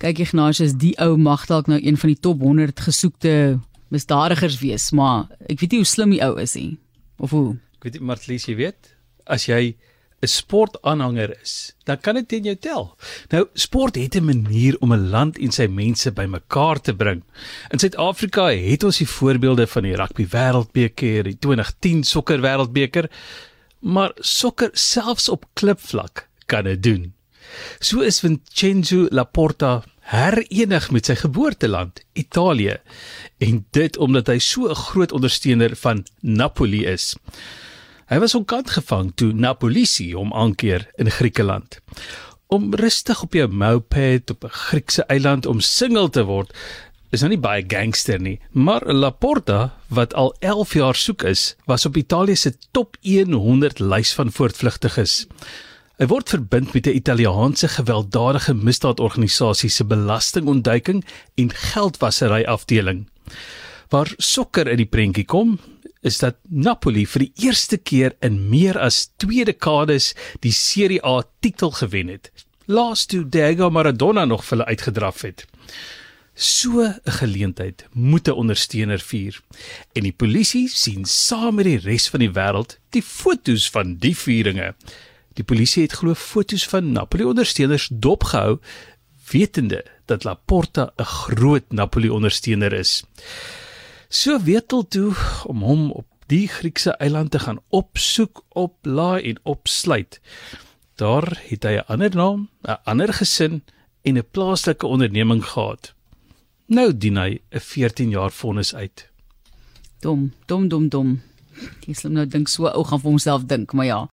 Kyk Ignatius, die ou mag dalk nou een van die top 100 gesoekte misdadigers wees, maar ek weet nie hoe slim die ou is nie. Of hoe? Ek weet nie, Martlies, jy weet, as jy 'n sportaanhanger is, dan kan dit teen jou tel. Nou, sport het 'n manier om 'n land en sy mense bymekaar te bring. In Suid-Afrika het ons die voorbeelde van die rugby wêreldbeker, die 2010 sokker wêreldbeker, maar sokker selfs op klipvlak kan dit doen. So is Vincenzo Laporta herenig met sy geboorteland, Italië, en dit omdat hy so 'n groot ondersteuner van Napoli is. Hy was onkant gevang toe Napolisi hom aankeer in Griekeland. Om rustig op jou moped op 'n Griekse eiland omsingel te word, is nou nie baie gangster nie, maar Laporta, wat al 11 jaar soek is, was op Italië se top 100 lys van voortvlugtiges. Hy word verbind met 'n Italiaanse gewelddadige misdaadorganisasie se belastingontduiking en geldwasery afdeling. Waar sokker in die prentjie kom, is dat Napoli vir die eerste keer in meer as 2 dekades die Serie A titel gewen het. Laas toe Diego Maradona nog vir hulle uitgedraf het. So 'n geleentheid moet 'n ondersteuner vier. En die polisie sien saam met die res van die wêreld die fotos van die vieringe. Die polisie het glo fotos van Napoli ondersteuners dopgehou wetende dat Laporta 'n groot Napoli ondersteuner is. So wetel toe om hom op die Griekse eiland te gaan opsoek, oplaai en opsluit. Daar het hy 'n ander naam, 'n ander gesin en 'n plaaslike onderneming gehad. Nou dien hy 'n 14 jaar vonnis uit. Dom, dom, dom, dom. Jy slim nou dink so ou gaan vir homself dink, maar ja.